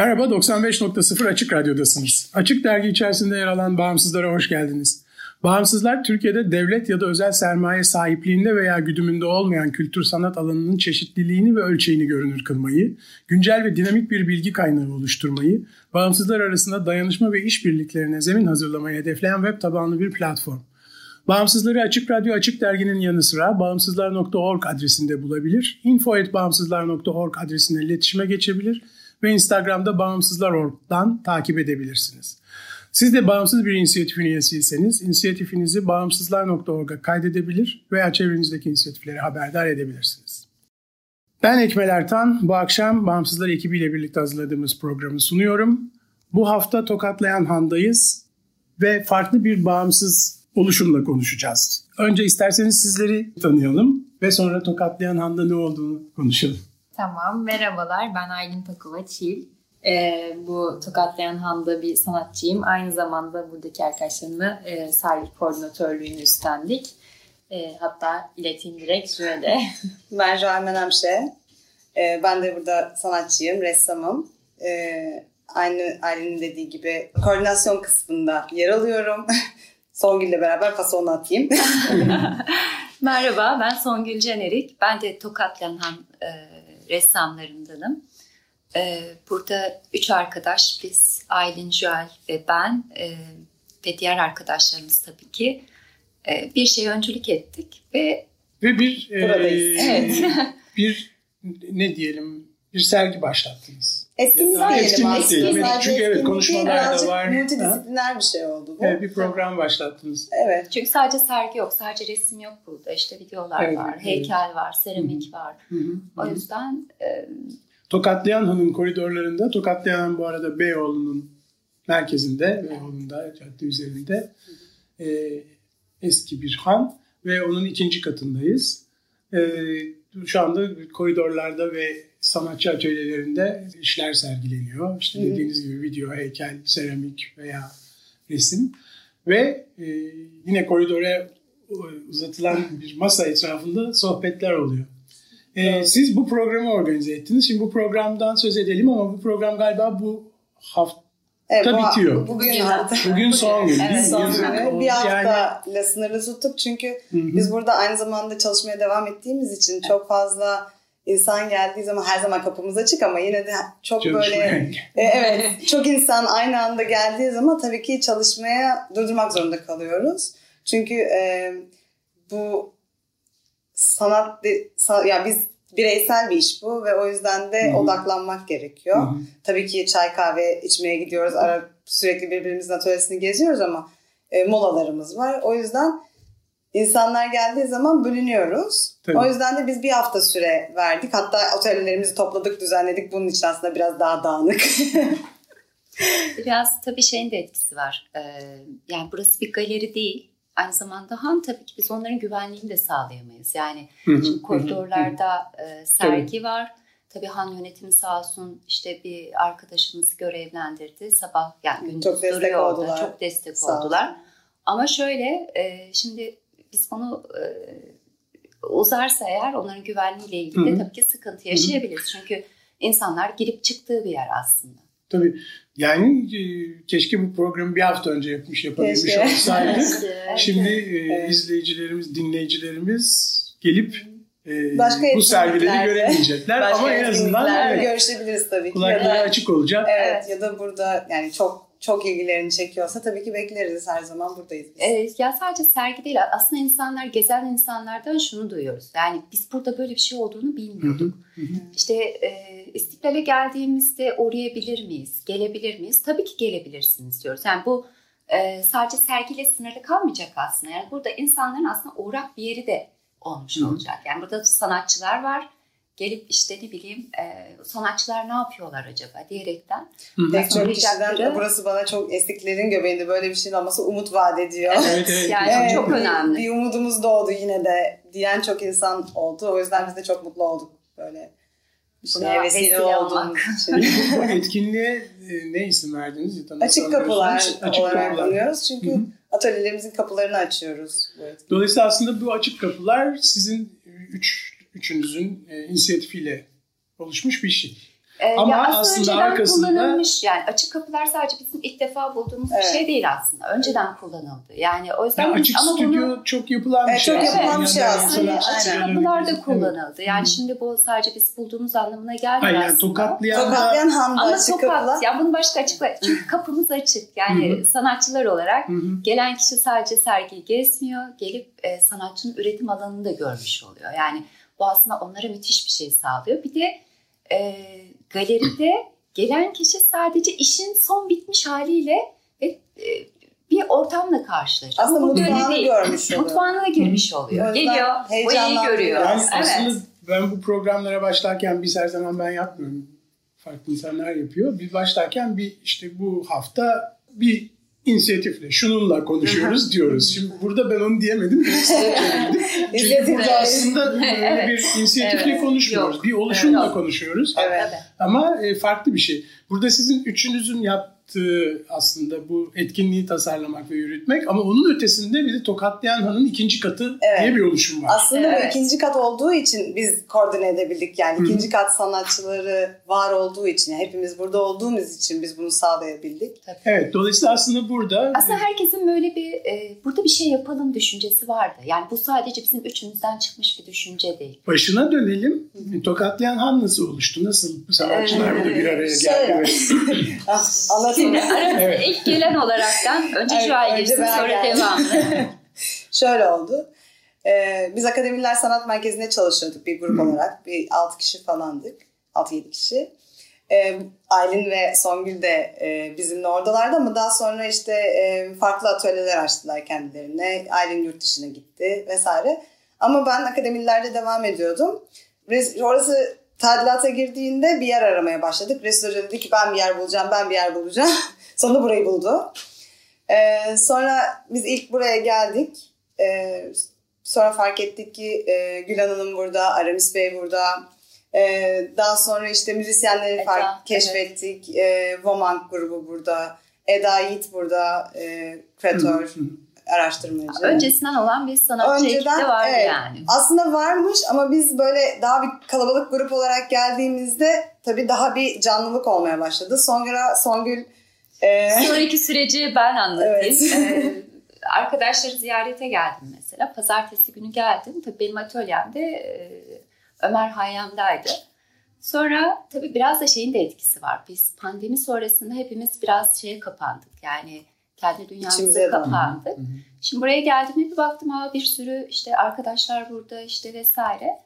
Merhaba, 95.0 Açık Radyo'dasınız. Açık Dergi içerisinde yer alan Bağımsızlara hoş geldiniz. Bağımsızlar, Türkiye'de devlet ya da özel sermaye sahipliğinde veya güdümünde olmayan kültür sanat alanının çeşitliliğini ve ölçeğini görünür kılmayı, güncel ve dinamik bir bilgi kaynağı oluşturmayı, bağımsızlar arasında dayanışma ve işbirliklerine zemin hazırlamayı hedefleyen web tabanlı bir platform. Bağımsızları Açık Radyo Açık Dergi'nin yanı sıra bağımsızlar.org adresinde bulabilir, info.bağımsızlar.org adresine iletişime geçebilir ve Instagram'da Bağımsızlar.org'dan takip edebilirsiniz. Siz de bağımsız bir inisiyatifin üyesiyseniz inisiyatifinizi bağımsızlar.org'a kaydedebilir veya çevrenizdeki inisiyatifleri haberdar edebilirsiniz. Ben Ekmel Ertan. Bu akşam Bağımsızlar ekibiyle birlikte hazırladığımız programı sunuyorum. Bu hafta Tokatlayan Han'dayız ve farklı bir bağımsız oluşumla konuşacağız. Önce isterseniz sizleri tanıyalım ve sonra Tokatlayan Han'da ne olduğunu konuşalım. Tamam, merhabalar. Ben Aylin Pakova Çil. Ee, bu Tokatlayan Han'da bir sanatçıyım. Aynı zamanda buradaki arkadaşlarımla e, sergi koordinatörlüğünü üstlendik. E, hatta ileteyim direkt Jüre'de. ben Joel Menemşe. E, ben de burada sanatçıyım, ressamım. E, aynı Aylin'in dediği gibi koordinasyon kısmında yer alıyorum. Songül'le beraber fasonu atayım. Merhaba, ben Songül Cenerik. Ben de Tokatlayan Han e, ressamlarındanım. Ee, burada üç arkadaş biz Aylin, Joel ve ben e, ve diğer arkadaşlarımız tabii ki e, bir şey öncülük ettik ve ve bir buradayız. E, evet. bir ne diyelim bir sergi başlattınız. Etkinlik diyelim etkinlik diyelim. Çünkü evet konuşmalar da var. Multidisipliner bir şey oldu bu. Evet bir program başlattınız. Evet. Çünkü sadece sergi yok, sadece resim yok burada. İşte videolar evet, var, evet. heykel var, seramik Hı-hı. var. Hı-hı. O yüzden e, Tokatlayan Han'ın koridorlarında, Tokatlayan bu arada Beyoğlu'nun merkezinde, Beyoğlu'nda, cadde üzerinde e, eski bir han ve onun ikinci katındayız. E, şu anda koridorlarda ve sanatçı atölyelerinde işler sergileniyor. İşte dediğiniz gibi video, heykel, seramik veya resim. Ve e, yine koridora uzatılan bir masa etrafında sohbetler oluyor. Ee, siz bu programı organize ettiniz. Şimdi bu programdan söz edelim ama bu program galiba bu hafta Evet, bu, bitiyor. Bugün, bugün son gün. Evet, son gün. Bir haftayla yani... sınırlı tuttuk çünkü Hı-hı. biz burada aynı zamanda çalışmaya devam ettiğimiz için çok fazla insan geldiği zaman her zaman kapımız açık ama yine de çok böyle e, evet çok insan aynı anda geldiği zaman tabii ki çalışmaya durdurmak zorunda kalıyoruz. Çünkü e, bu sanat ya biz bireysel bir iş bu ve o yüzden de Hı-hı. odaklanmak gerekiyor. Hı-hı. Tabii ki çay kahve içmeye gidiyoruz. Ara sürekli birbirimizin atölyesini geziyoruz ama e, molalarımız var. O yüzden insanlar geldiği zaman bölünüyoruz. Tabii. O yüzden de biz bir hafta süre verdik. Hatta atölyelerimizi topladık, düzenledik. Bunun için aslında biraz daha dağınık. biraz tabii şeyin de etkisi var. Ee, yani burası bir galeri değil Aynı zamanda Han tabii ki biz onların güvenliğini de sağlayamayız. Yani şimdi koridorlarda e, sergi tabii. var. Tabii Han yönetimi sağ olsun işte bir arkadaşımızı görevlendirdi. Sabah yani gündüz çok destek oldular. Çok destek sağ oldular. Olsun. Ama şöyle e, şimdi biz bunu e, uzarsa eğer onların güvenliğiyle ilgili de tabii ki sıkıntı yaşayabiliriz. Hı-hı. Çünkü insanlar girip çıktığı bir yer aslında. Tabii yani e, keşke bu programı bir hafta önce yapmış yapabilmiş olsaydık. Şimdi e, evet. izleyicilerimiz, dinleyicilerimiz gelip e, Başka bu sergileri göremeyecekler Başka ama en azından evet, görüşebiliriz tabii ki. Kulakları açık olacak. Evet ya da burada yani çok çok ilgilerini çekiyorsa tabii ki bekleriz her zaman buradayız. Biz. Ee, ya sadece sergi değil aslında insanlar gezen insanlardan şunu duyuyoruz. Yani biz burada böyle bir şey olduğunu bilmiyorduk. İşte e, İstiklal'e geldiğimizde uğrayabilir miyiz? Gelebilir miyiz? Tabii ki gelebilirsiniz diyoruz. Yani bu e, sadece sergiyle sınırlı kalmayacak aslında. Yani burada insanların aslında uğrak bir yeri de olmuş Hı. olacak. Yani burada sanatçılar var. Gelip işte ne bileyim e, sanatçılar ne yapıyorlar acaba diyerekten. Pek çok kişiden burası bana çok estiklerin göbeğinde böyle bir şeyin olması umut vaat ediyor. Evet. Yani Evet, çok bir- önemli. Bir umudumuz doğdu yine de diyen çok insan oldu. O yüzden biz de çok mutlu olduk böyle bir Buna vesile olduğumuz için. Bu etkinliğe e, ne isim verdiniz? Açık kapılar? Açık olarak kapılar. anıyoruz. Çünkü Hı hı. atölyelerimizin kapılarını açıyoruz. Dolayısıyla aslında bu açık kapılar sizin üç, üçünüzün e, inisiyatifiyle oluşmuş bir şey. Ee, Ama ya aslında önceden arkasında- kullanılmış yani açık kapılar sadece bizim ilk defa bulduğumuz Evet. bir şey değil aslında. Önceden kullanıldı. Yani o yüzden Yani açık ama stüdyo bunu çok yapılan bir Evet, şey. çok aslında. yapılan bir şey Yani aslında. sanatçı açık Aynen. kapılar da Evet. kullanıldı. Yani Hı. şimdi bu sadece biz bulduğumuz anlamına gelmiyor Hayır yani aslında. tokatlayan da Tokatlayan hamda Ama açık çok kapılar. Ya bunu başka açıkla. Çünkü kapımız açık. Yani Hı sanatçılar olarak hı. gelen kişi sadece sergiyi gezmiyor. Gelip e, sanatçının üretim alanını da görmüş oluyor. Yani bu aslında onlara müthiş bir şey sağlıyor. Bir de e, galeride gelen kişi sadece işin son bitmiş haliyle ve e, bir ortamla karşılaşıyor. Aslında mutfağını görmüş oluyor. Mutfağına da girmiş oluyor. O yüzden Geliyor, boyayı görüyor. Yani Evet. aslında ben bu programlara başlarken biz her zaman ben yapmıyorum. Farklı insanlar yapıyor. Biz başlarken bir işte bu hafta bir inisiyatifle şununla konuşuyoruz diyoruz. Şimdi burada ben onu diyemedim. Çünkü burada aslında böyle bir inisiyatifle Evet. konuşmuyoruz. Yok. Bir oluşumla Evet. konuşuyoruz. Evet. Ama e, farklı bir şey. Burada sizin üçünüzün yaptığı aslında bu etkinliği tasarlamak ve yürütmek ama onun ötesinde bir de Tokatlayan Han'ın ikinci katı Evet. diye bir oluşum var. Aslında bu Evet. ikinci kat olduğu için biz koordine edebildik. Yani Hı hı. ikinci kat sanatçıları var olduğu için, yani hepimiz burada olduğumuz için biz bunu sağlayabildik. Evet, dolayısıyla aslında burada Aslında herkesin böyle bir e, burada bir şey yapalım düşüncesi vardı. Yani bu sadece bizim üçümüzden çıkmış bir düşünce değil. başına dönelim. Tokatlayan Han nasıl oluştu? Nasıl sanatçılar burada bir araya geldi? Şöyle. ve- Şimdi aramızda Evet. ilk gelen olaraktan önce Evet, şu ay girsin sonra geldim. devamlı. Şöyle oldu. Ee, biz Akademiler Sanat Merkezi'nde çalışıyorduk bir grup Hı. olarak. Bir 6 kişi falandık. 6-7 kişi. Ee, Aylin ve Songül de e, bizimle oradalardı ama daha sonra işte e, farklı atölyeler açtılar kendilerine. Aylin yurt dışına gitti vesaire. Ama ben akademilerde devam ediyordum. Res- Orası tadilata girdiğinde bir yer aramaya başladık. Resul Hoca dedi ki ben bir yer bulacağım, ben bir yer bulacağım. Sonunda burayı buldu. Ee, sonra biz ilk buraya geldik. Ee, sonra fark ettik ki e, Gül Hanım burada, Aramis Bey burada. Ee, daha sonra işte müzisyenleri Eda, fark evet. keşfettik. Ee, Woman grubu burada. Eda Yiğit burada, e, kreatör, Hı hı. Araştırmacı. Öncesinden olan bir sanatçı ekip de vardı evet, yani. Aslında varmış ama biz böyle daha bir kalabalık grup olarak geldiğimizde tabii daha bir canlılık olmaya başladı. Sonra Songül e, Sonraki süreci ben anlatayım. Evet. Ee, arkadaşları ziyarete geldim mesela. Pazartesi günü geldim. Tabii benim atölyemde e, Ömer Hayyam'daydı. Sonra tabii biraz da şeyin de etkisi var. Biz pandemi sonrasında hepimiz biraz şeye kapandık. Yani kendi dünyamıza kapandık. Hı hı. Şimdi buraya geldiğimde bir baktım aa bir sürü işte arkadaşlar burada işte vesaire.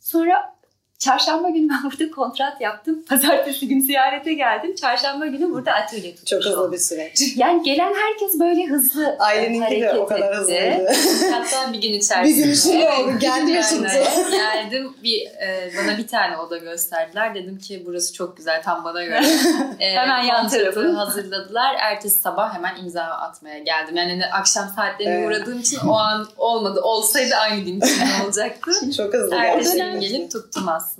Sonra çarşamba günü ben burada kontrat yaptım. Pazartesi günü ziyarete geldim. Çarşamba günü burada atölye tutmuş çok hızlı oldum. bir süreç. Yani gelen herkes böyle hızlı Aileninki de o kadar etti. hızlıydı. Hatta bir gün bir içerisinde. gün içinde Evet, oldu. Geldi sundu. Geldim bir e, bana bir tane oda gösterdiler. Dedim ki burası çok güzel tam bana göre. E, Hemen yan tarafı. hazırladılar. Ertesi sabah hemen imza atmaya geldim. Yani hani akşam saatlerine Evet. uğradığım için o an olmadı. Olsaydı aynı gün içinde olacaktı. Çok hızlı Ertesi gerçekten. gün gelip tuttum aslında.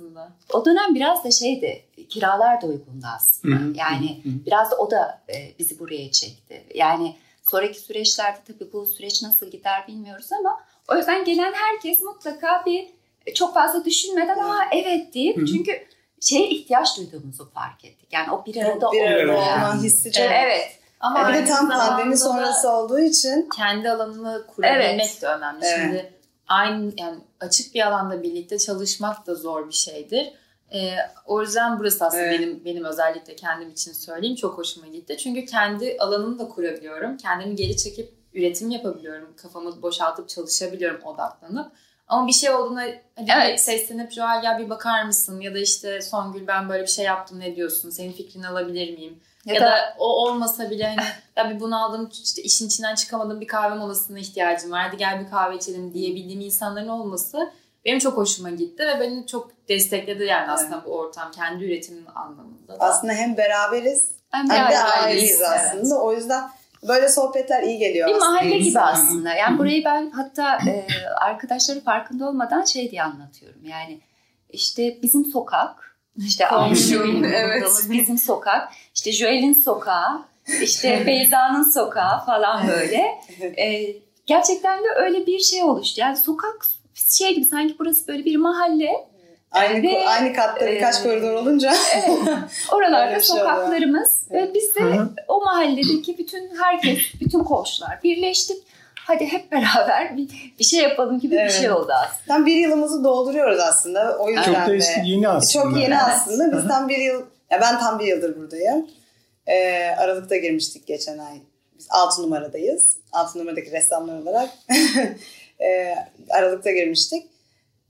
O dönem biraz da şeydi, kiralar da uygundu aslında. Hı hı, yani hı hı. biraz da o da e, bizi buraya çekti. Yani sonraki süreçlerde tabii bu süreç nasıl gider bilmiyoruz ama o yüzden gelen herkes mutlaka bir çok fazla düşünmeden aa evet deyip Hı hı. çünkü şeye ihtiyaç duyduğumuzu fark ettik. Yani o bir arada bir arada olma. hissi çok. Evet. Ama Bir de tam pandemi sonrası olduğu için kendi alanını kurabilmek Evet. de önemli. Evet. Şimdi aynı yani açık bir alanda birlikte çalışmak da zor bir şeydir. Ee, o yüzden burası aslında Evet. benim benim özellikle kendim için söyleyeyim çok hoşuma gitti. Çünkü kendi alanımı da kurabiliyorum. Kendimi geri çekip üretim yapabiliyorum. Kafamı boşaltıp çalışabiliyorum odaklanıp. Ama bir şey olduğunda hadi Evet. seslenip Joel gel bir bakar mısın? Ya da işte Songül ben böyle bir şey yaptım ne diyorsun? Senin fikrini alabilir miyim? Ya, da, o olmasa bile hani ya bir bunaldım işte işin içinden çıkamadım bir kahve molasına ihtiyacım var. Hadi gel bir kahve içelim diyebildiğim insanların olması benim çok hoşuma gitti ve beni çok destekledi yani aslında bu ortam kendi üretimim anlamında da. Aslında hem beraberiz Ben hem de aileyiz aslında. O yüzden böyle sohbetler iyi geliyor Bir aslında. mahalle gibi aslında. Yani burayı ben hatta e, arkadaşları farkında olmadan şey diye anlatıyorum. Yani işte bizim sokak, işte Komşum, evet. bizim sokak, işte Joel'in sokağı, işte Beyza'nın sokağı falan böyle. E, gerçekten de öyle bir şey oluştu. Yani sokak şey gibi sanki burası böyle bir mahalle. Aynı, Ve, aynı katta birkaç e, koridor olunca. Oralarda Öyle bir şey oluyor. sokaklarımız ve biz de Hı hı. o mahalledeki bütün herkes, bütün komşular birleştik. Hadi hep beraber bir, bir şey yapalım gibi Evet. bir şey oldu aslında. Tam bir yılımızı dolduruyoruz aslında. O yüzden Çok da de. eski, yeni aslında. Çok yeni Evet. aslında. Biz tam bir yıl, ya ben tam bir yıldır buradayım. Ee, Aralık'ta girmiştik geçen ay. Biz 6 numaradayız. 6 numaradaki ressamlar olarak. Ee, Aralık'ta girmiştik.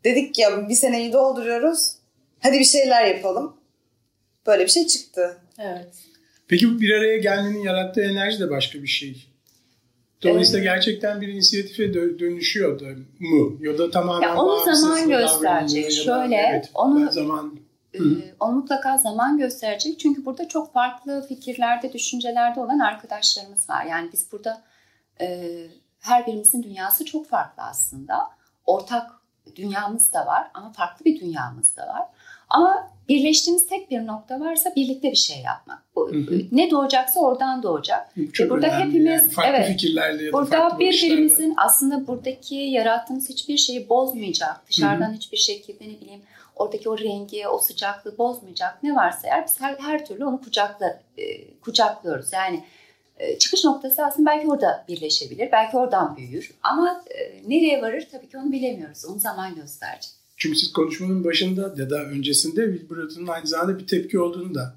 Dedik ya bir seneyi dolduruyoruz. Hadi bir şeyler yapalım. Böyle bir şey çıktı. Evet. Peki bu bir araya gelmenin yarattığı enerji de başka bir şey. Dolayısıyla gerçekten bir inisiyatife dö- dönüşüyor da mu? Ya da tamamen Ya onu zaman mı gösterecek. da- Şöyle, evet, onu- zaman Ee, onu mutlaka zaman gösterecek. Çünkü burada çok farklı fikirlerde, düşüncelerde olan arkadaşlarımız var. Yani biz burada e, her birimizin dünyası çok farklı aslında. Ortak dünyamız da var ama farklı bir dünyamız da var. Ama birleştiğimiz tek bir nokta varsa birlikte bir şey yapmak. Ne doğacaksa oradan doğacak. Bu çok burada önemli hepimiz- yani. farklı evet. fikirlerle ya da Burada birbirimizin aslında buradaki yarattığımız hiçbir şeyi bozmayacak, dışarıdan hiçbir şekilde ne bileyim oradaki o rengi, o sıcaklığı bozmayacak ne varsa eğer biz her, her türlü onu kucakla e, kucaklıyoruz. Yani e, çıkış noktası aslında belki orada birleşebilir, belki oradan büyür ama e, nereye varır tabii ki onu bilemiyoruz. Onu zaman gösterecek. Çünkü siz konuşmanın başında ya da öncesinde buranın aynı zamanda bir tepki olduğunu da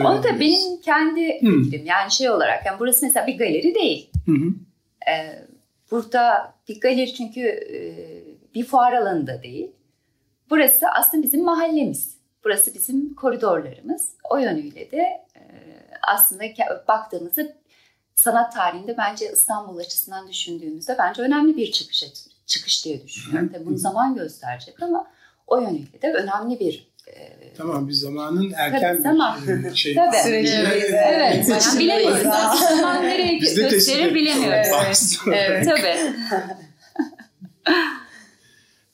O da benim kendi Hı. fikrim. Yani şey olarak yani burası mesela bir galeri değil. Hı hı. Ee, burada bir galeri çünkü e, bir fuar alanında değil. Burası aslında bizim mahallemiz. Burası bizim koridorlarımız. O yönüyle de e, aslında baktığımızda sanat tarihinde bence İstanbul açısından düşündüğümüzde bence önemli bir çıkış çıkış diye düşünüyorum. Tabii bunu zaman gösterecek ama o yönüyle de önemli bir Tamam bir zamanın erken Tabii, zaman. bir şey. Tabii. Evet, Başındayız yani bilemiyoruz. daha. Zaman nereye Biz de tespit gösterir bilemiyoruz. Olarak. Evet, tabii.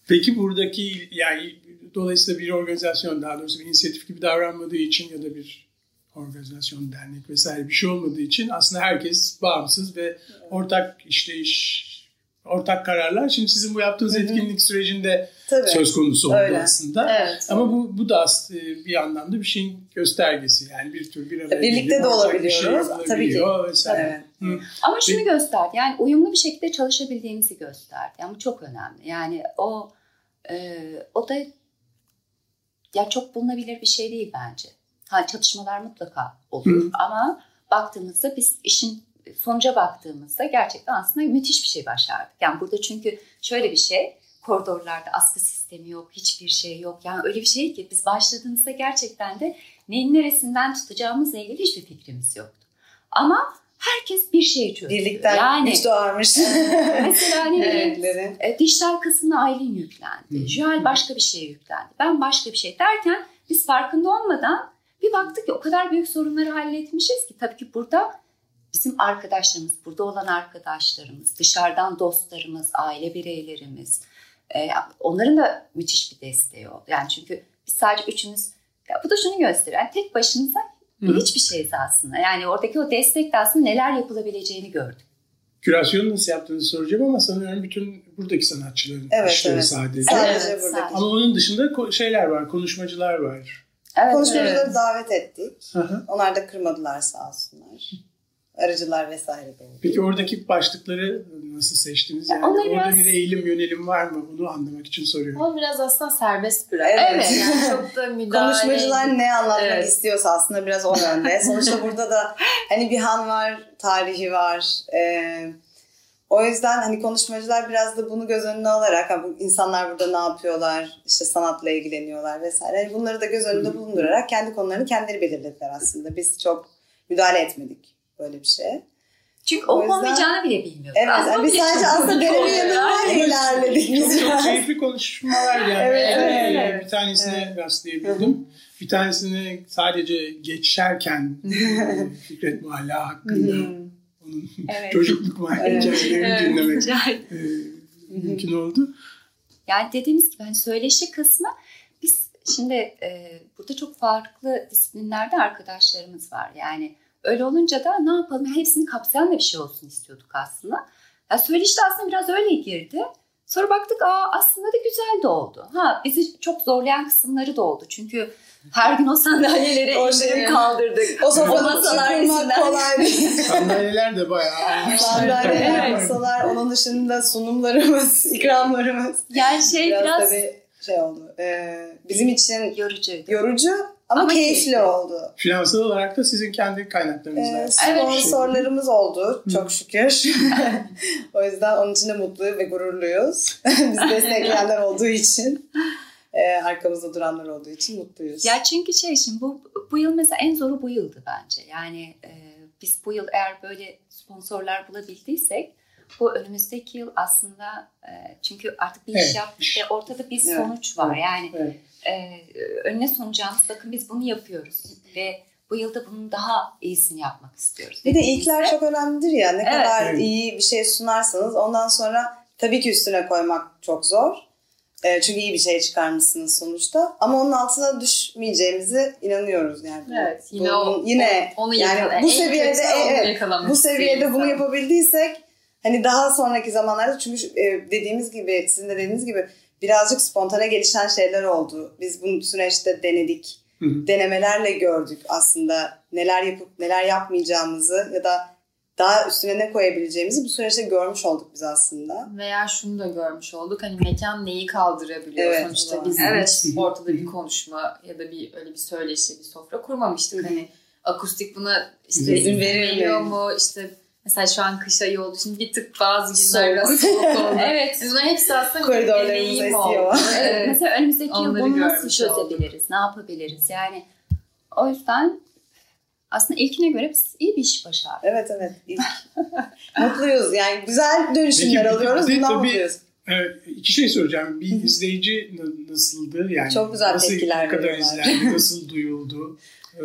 Peki buradaki yani dolayısıyla bir organizasyon daha doğrusu bir inisiyatif gibi davranmadığı için ya da bir organizasyon, dernek vesaire bir şey olmadığı için aslında herkes bağımsız ve ortak işleyiş, ortak kararlar. Şimdi sizin bu yaptığınız etkinlik sürecinde Tabii. söz konusu oldu Öyle. aslında. Evet. Ama bu, bu da aslında bir anlamda bir şeyin göstergesi. Yani bir tür bir araya Birlikte de şey olabiliyoruz. Tabii ki. vesaire. Evet. Hı. Ama şunu gösterdi. Yani uyumlu bir şekilde çalışabildiğimizi gösterdi. Yani bu çok önemli. Yani o e, o da ya çok bulunabilir bir şey değil bence. Ha çatışmalar mutlaka olur Hı. ama baktığımızda biz işin sonuca baktığımızda gerçekten aslında müthiş bir şey başardık. Yani burada çünkü şöyle bir şey koridorlarda askı sistemi yok, hiçbir şey yok. Yani öyle bir şey ki biz başladığımızda gerçekten de neyin neresinden tutacağımızla ilgili hiçbir fikrimiz yoktu. Ama herkes bir şey çözdü. Birlikten yani güç doğarmış. mesela Renkleri. e, dijital kısmına Aylin yüklendi. Joel başka bir şeye yüklendi. Ben başka bir şey derken biz farkında olmadan bir baktık ki o kadar büyük sorunları halletmişiz ki tabii ki burada bizim arkadaşlarımız, burada olan arkadaşlarımız, dışarıdan dostlarımız, aile bireylerimiz, e, onların da müthiş bir desteği oldu. Yani çünkü biz sadece üçümüz, ya bu da şunu gösteriyor. Yani tek başımıza Hı. hiçbir şeyiz aslında. Yani oradaki o destek de aslında neler yapılabileceğini gördük. Kürasyonu nasıl yaptığınızı soracağım ama sanıyorum bütün buradaki sanatçıların Evet, işleri evet. sadece. Sadece Evet, buradaki. sadece. Ama onun dışında şeyler var, konuşmacılar var. Evet, Konuşmacıları evet. davet ettik. Hı hı. Onlar da kırmadılar sağ olsunlar. Arıcılar vesaire. Peki oradaki başlıkları nasıl seçtiniz? Yani Onlar orada biraz... bir eğilim yönelim var mı? Bunu anlamak için soruyorum. O biraz aslında serbest bırak. Evet. evet. Yani çok da müdahale... Konuşmacılar ne anlatmak evet. istiyorsa aslında biraz o yönde. Sonuçta burada da hani bir han var, tarihi var. Ee, o yüzden hani konuşmacılar biraz da bunu göz önüne alarak hani insanlar burada ne yapıyorlar, işte sanatla ilgileniyorlar vesaire. Yani bunları da göz önünde bulundurarak kendi konularını kendileri belirlediler aslında. Biz çok müdahale etmedik böyle bir şeye. Çünkü o yüzden... olmayacağını bile bilmiyoruz. Evet. Yani biz sadece aslında deneme yanından ilerledik. Biz çok, çok keyifli konuşmalar yani. evet, evet, evet. Bir tanesine evet. rastlayabildim. Bir tanesini sadece geçerken Fikret Muhalla hakkında onun evet. çocukluk mahallecelerini evet. dinlemek e, mümkün oldu. Yani dediğimiz gibi hani söyleşi kısmı biz şimdi e, burada çok farklı disiplinlerde arkadaşlarımız var. Yani Öyle olunca da ne yapalım? Yani hepsini kapsayan da bir şey olsun istiyorduk aslında. Yani söyleşi aslında biraz öyle girdi. Sonra baktık aa aslında da güzel de oldu. Ha bizi çok zorlayan kısımları da oldu. Çünkü her gün o sandalyeleri o şey, kaldırdık. O sofa masalar kolay Sandalyeler de bayağı. Sandalyeler, masalar, onun dışında sunumlarımız, ikramlarımız. Yani şey biraz, biraz tabii şey oldu. Ee, bizim için yorucuydu. Yorucu ama, Ama keyifli, keyifli oldu. Finansal olarak da sizin kendi kaynaklarınız var. Ee, sponsorlarımız oldu çok şükür. o yüzden onun için de mutlu ve gururluyuz. Biz destekleyenler olduğu için. E, arkamızda duranlar olduğu için mutluyuz. Ya çünkü şey şimdi bu, bu yıl mesela en zoru bu yıldı bence. Yani e, biz bu yıl eğer böyle sponsorlar bulabildiysek bu önümüzdeki yıl aslında e, çünkü artık bir evet. iş yaptık ve ortada bir sonuç var. Yani evet e, önüne sunacağımız bakın biz bunu yapıyoruz ve bu yılda bunun daha iyisini yapmak istiyoruz. Bir de ilkler çok önemlidir ya ne evet. kadar iyi bir şey sunarsanız ondan sonra tabii ki üstüne koymak çok zor. E, çünkü iyi bir şey çıkarmışsınız sonuçta. Ama onun altına düşmeyeceğimize inanıyoruz yani. Evet. Yine Bunun, o, yine onu yani bu seviyede evet, bu seviyede bunu yapabildiysek hani daha sonraki zamanlarda çünkü e, dediğimiz gibi sizin de dediğiniz gibi birazcık spontane gelişen şeyler oldu. Biz bu süreçte denedik. Hı hı. Denemelerle gördük aslında neler yapıp neler yapmayacağımızı ya da daha üstüne ne koyabileceğimizi bu süreçte görmüş olduk biz aslında. Veya şunu da görmüş olduk. Hani mekan neyi kaldırabiliyor evet, sonuçta biz evet. ortada bir konuşma ya da bir öyle bir söyleşi, bir sofra kurmamıştık. Hani akustik buna işte izin veriyor mu? İşte Mesela şu an kış ayı olduğu için bir tık bazı günler biraz soğuk oldu. evet. Bunların hepsi aslında bir deneyim oldu. Evet. Mesela önümüzdeki yıl bunu nasıl çözebiliriz? Ne yapabiliriz? Yani o yüzden aslında ilkine göre biz iyi bir iş başardık. Evet evet. İlk. mutluyuz. Yani güzel dönüşümler Peki, alıyoruz. Bundan tabii, mutluyuz. Evet, iki şey soracağım. Bir izleyici nasıldı? Yani Çok güzel nasıl, tepkiler kadar izlendi? Nasıl duyuldu? Ee,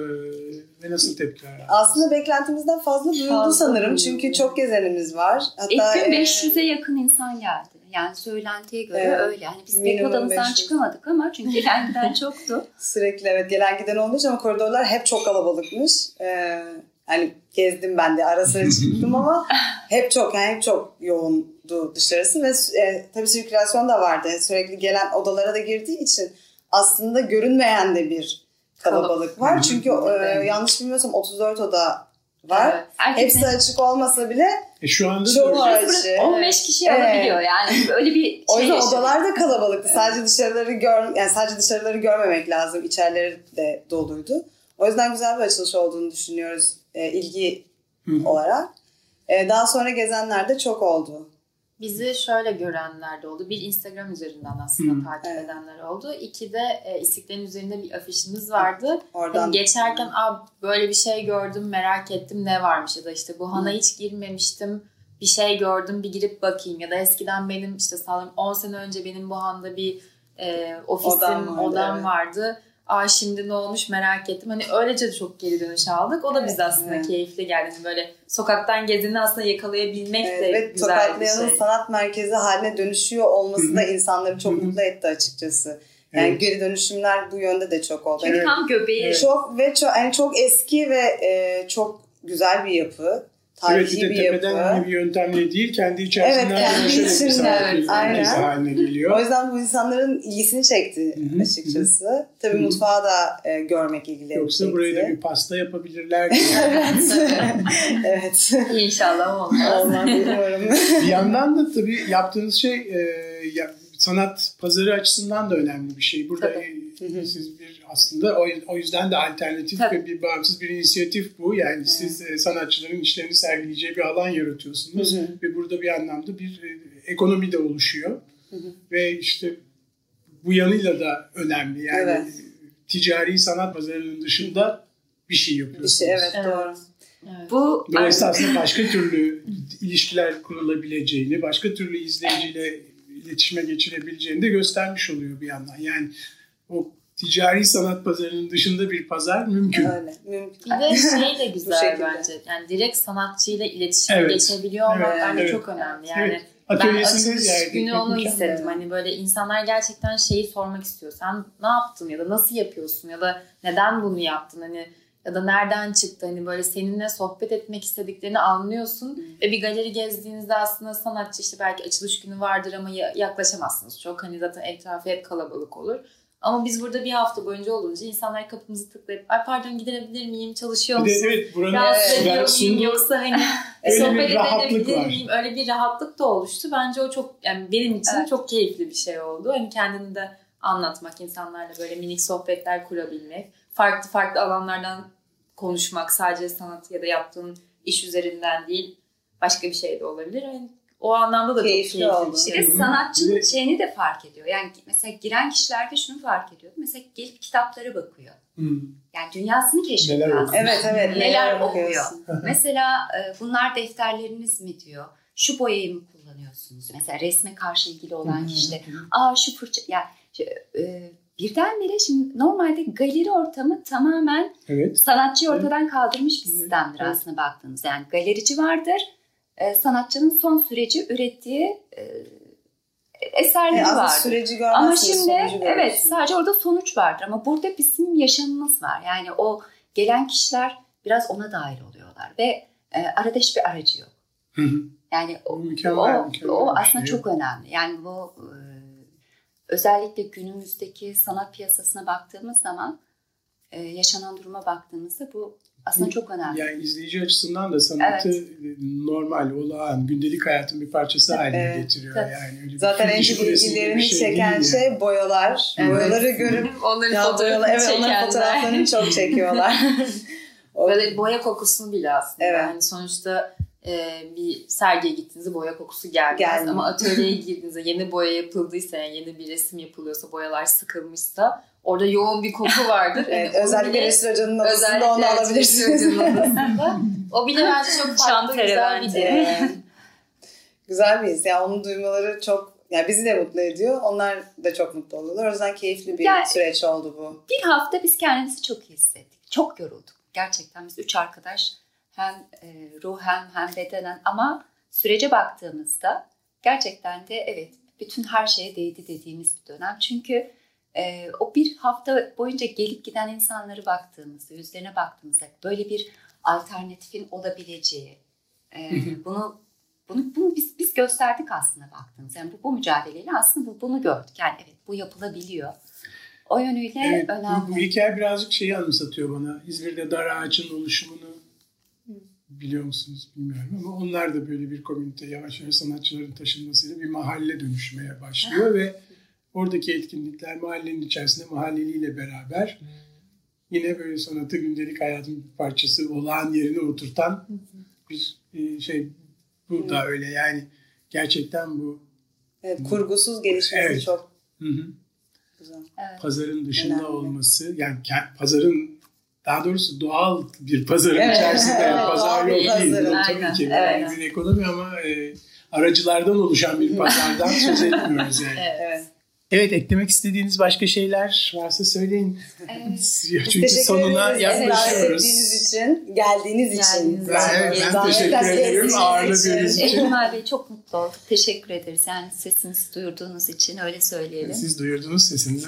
ve nasıl tepkiler? Aslında beklentimizden fazla duyuldu fazla sanırım. Duyuldu. Çünkü çok gezenimiz var. Hatta, İlk gün 500'e yakın insan geldi. Yani söylentiye göre evet, öyle. Yani biz pek odamızdan 500. çıkamadık ama çünkü gelen giden çoktu. Sürekli evet gelen giden olmuş ama koridorlar hep çok kalabalıkmış. Ee, hani gezdim ben de ara sıra çıktım ama hep çok yani hep çok yoğundu dışarısı ve e, tabii sirkülasyon da vardı. Sürekli gelen odalara da girdiği için aslında görünmeyen de bir kalabalık var. Çünkü e, yanlış bilmiyorsam 34 oda var. Evet. Hepsi açık olmasa bile e şu anda çoğu açık. 15 kişi evet. alabiliyor yani. Öyle bir şey O yüzden odalar da kalabalıktı. Evet. Sadece dışarıları gör yani sadece dışarıları görmemek lazım. İçerileri de doluydu. O yüzden güzel bir açılış olduğunu düşünüyoruz e, ilgi Hı. olarak. E, daha sonra gezenler de çok oldu. Bizi şöyle görenler de oldu. Bir Instagram üzerinden aslında hmm. takip evet. edenler oldu. İki de e, İstiklal'in üzerinde bir afişimiz vardı. Oradan yani geçerken Aa, böyle bir şey gördüm merak ettim ne varmış ya da işte bu hana hmm. hiç girmemiştim bir şey gördüm bir girip bakayım ya da eskiden benim işte sağlam 10 sene önce benim bu handa bir e, ofisim odam vardı. Odam evet. vardı aa şimdi ne olmuş merak ettim. Hani öylece de çok geri dönüş aldık. O da evet, bize aslında evet. keyifli geldi. Hani böyle sokaktan gezini aslında yakalayabilmek evet, de evet, güzel bir şey. sanat merkezi haline dönüşüyor olması da insanları çok mutlu etti açıkçası. Yani evet. geri dönüşümler bu yönde de çok oldu. Çünkü yani, tam göbeği. Çok ve çok yani çok eski ve e, çok güzel bir yapı. Tarihi evet, bir, de tepeden yapı. bir yöntemle değil, kendi içerisinden evet, evet, aynen. haline geliyor. O yüzden bu insanların ilgisini çekti Hı-hı. açıkçası. Hı-hı. Tabii Hı-hı. mutfağı da e, görmek ilgilerini Yoksa çekti. buraya da bir pasta yapabilirler. evet. evet. İnşallah olmaz. Olmaz umarım. bir yandan da tabii yaptığınız şey e, ya, sanat pazarı açısından da önemli bir şey. Burada tabii. Siz bir aslında o, o yüzden de alternatif Tabii. ve bir bağımsız bir inisiyatif bu. Yani evet. siz e, sanatçıların işlerini sergileyeceği bir alan yaratıyorsunuz. Hı hı. Ve burada bir anlamda bir e, ekonomi de oluşuyor. Hı hı. Ve işte bu yanıyla da önemli. Yani evet. ticari sanat pazarının dışında bir şey yapıyorsunuz. Bir şey, evet, evet. doğru. Evet. Bu Dolayısıyla aslında başka türlü ilişkiler kurulabileceğini, başka türlü izleyiciyle iletişime geçirebileceğini de göstermiş oluyor bir yandan. Yani o ticari sanat pazarının dışında bir pazar mümkün. Öyle, mümkün. Bir de şey de güzel bence. Yani direkt sanatçıyla iletişime evet. geçebiliyor olmak evet, bence evet. çok önemli. Yani evet. ben açılış günü onu hissettim. Hani böyle insanlar gerçekten şeyi sormak istiyor. Sen ne yaptın ya da nasıl yapıyorsun ya da neden bunu yaptın? Hani ya da nereden çıktı hani böyle seninle sohbet etmek istediklerini anlıyorsun hmm. ve bir galeri gezdiğinizde aslında sanatçı işte belki açılış günü vardır ama yaklaşamazsınız çok hani zaten etrafı hep kalabalık olur. Ama biz burada bir hafta boyunca olunca insanlar kapımızı tıklayıp ay pardon gidebilir miyim çalışıyor musun? Bir de evet buranın Rahatsız ediyor yoksa hani sohbet edebilir miyim? Öyle bir rahatlık da oluştu. Bence o çok yani benim için evet. çok keyifli bir şey oldu. Hani kendini de anlatmak, insanlarla böyle minik sohbetler kurabilmek, farklı farklı alanlardan konuşmak sadece sanat ya da yaptığın iş üzerinden değil başka bir şey de olabilir. Yani o anlamda da keyifli, çok keyifli oldu. Bir de sanatçının şeyini de fark ediyor. Yani mesela giren kişilerde şunu fark ediyor. Mesela gelip kitaplara bakıyor. Hmm. Yani dünyasını keşfediyor Neler aslında. Evet evet. Neler okuyor. mesela e, bunlar defterleriniz mi diyor. Şu boyayı mı kullanıyorsunuz? Mesela resme karşı ilgili olan kişi de aa şu fırça yani e, birdenbire şimdi normalde galeri ortamı tamamen evet. sanatçıyı ortadan kaldırmış bir sistemdir evet. aslında baktığınızda. Yani galerici vardır e, sanatçının son süreci ürettiği e, eserleri e, var. Süreci ama şimdi evet sadece orada sonuç vardır ama burada bizim yaşamımız var. Yani o gelen kişiler biraz ona dahil oluyorlar ve e, arada hiçbir aracı yok. Yani o, mükemmel, o, mükemmel o aslında şey. çok önemli. Yani bu e, özellikle günümüzdeki sanat piyasasına baktığımız zaman e, yaşanan duruma baktığımızda bu aslında çok önemli. Yani izleyici açısından da sanatı evet. normal, olağan, gündelik hayatın bir parçası haline evet. getiriyor. Tabii. Yani öyle Zaten en çok ilgilerini şey çeken şey yani. boyalar. Evet. Boyaları görüp onların fotoğraflarını evet, onların fotoğraflarını çok çekiyorlar. Böyle boya kokusunu bile aslında. Evet. Yani sonuçta e, bir sergiye gittiğinizde boya kokusu gelmez. Gelmiyor. Ama atölyeye girdiğinizde yeni boya yapıldıysa, yani yeni bir resim yapılıyorsa, boyalar sıkılmışsa Orada yoğun bir koku vardır. evet, yani özellikle Resul Hoca'nın odasında onu alabilirsiniz. o bile bence çok farklı güzel bir deneyim. güzel bir his. Yani onu duymaları çok yani bizi de mutlu ediyor. Onlar da çok mutlu oluyorlar. O yüzden keyifli bir yani, süreç oldu bu. Bir hafta biz kendimizi çok iyi hissettik. Çok yorulduk. Gerçekten biz üç arkadaş hem e, ruhen hem bedenen ama sürece baktığımızda gerçekten de evet bütün her şeye değdi dediğimiz bir dönem. Çünkü e, o bir hafta boyunca gelip giden insanları baktığımızda, yüzlerine baktığımızda böyle bir alternatifin olabileceği, e, bunu bunu, bunu biz, biz gösterdik aslında baktığımız. Yani bu, bu mücadeleyle aslında bu, bunu gördük. Yani evet bu yapılabiliyor. O yönüyle evet, önemli. Bu, bu hikaye birazcık şeyi anımsatıyor bana. İzmir'de dar ağacın oluşumunu biliyor musunuz bilmiyorum ama onlar da böyle bir komünite yavaş yavaş sanatçıların taşınmasıyla bir mahalle dönüşmeye başlıyor ve Oradaki etkinlikler mahallenin içerisinde mahalleliyle beraber yine böyle sanatı gündelik hayatın bir parçası olağan yerine oturtan bir e, şey bu da öyle yani gerçekten bu evet, kurgusuz gelişmesi evet. çok hı hı. güzel. Pazarın dışında Önemli. olması yani pazarın daha doğrusu doğal bir pazarın evet. içerisinde evet. pazar yok değil. Tabii ki evet. bir ekonomi ama e, aracılardan oluşan bir pazardan söz etmiyoruz yani. Evet. Evet eklemek istediğiniz başka şeyler varsa söyleyin. Evet. Çünkü sonuna yaklaşıyoruz. Evet, için, geldiğiniz için. Ben, ben teşekkür ederim ağırladığınız için. Ekrem Bey çok mutlu olduk. Teşekkür ederiz. Yani sesinizi duyurduğunuz için öyle söyleyelim. Siz duyurdunuz sesinizi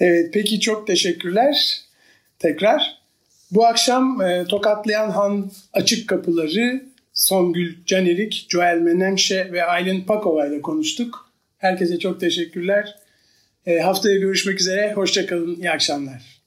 evet peki çok teşekkürler. Tekrar. Bu akşam e, Tokatlayan Han Açık Kapıları Songül Canerik, Joel Menenşe ve Aylin Pakova ile konuştuk. Herkese çok teşekkürler. E, haftaya görüşmek üzere. Hoşçakalın. İyi akşamlar.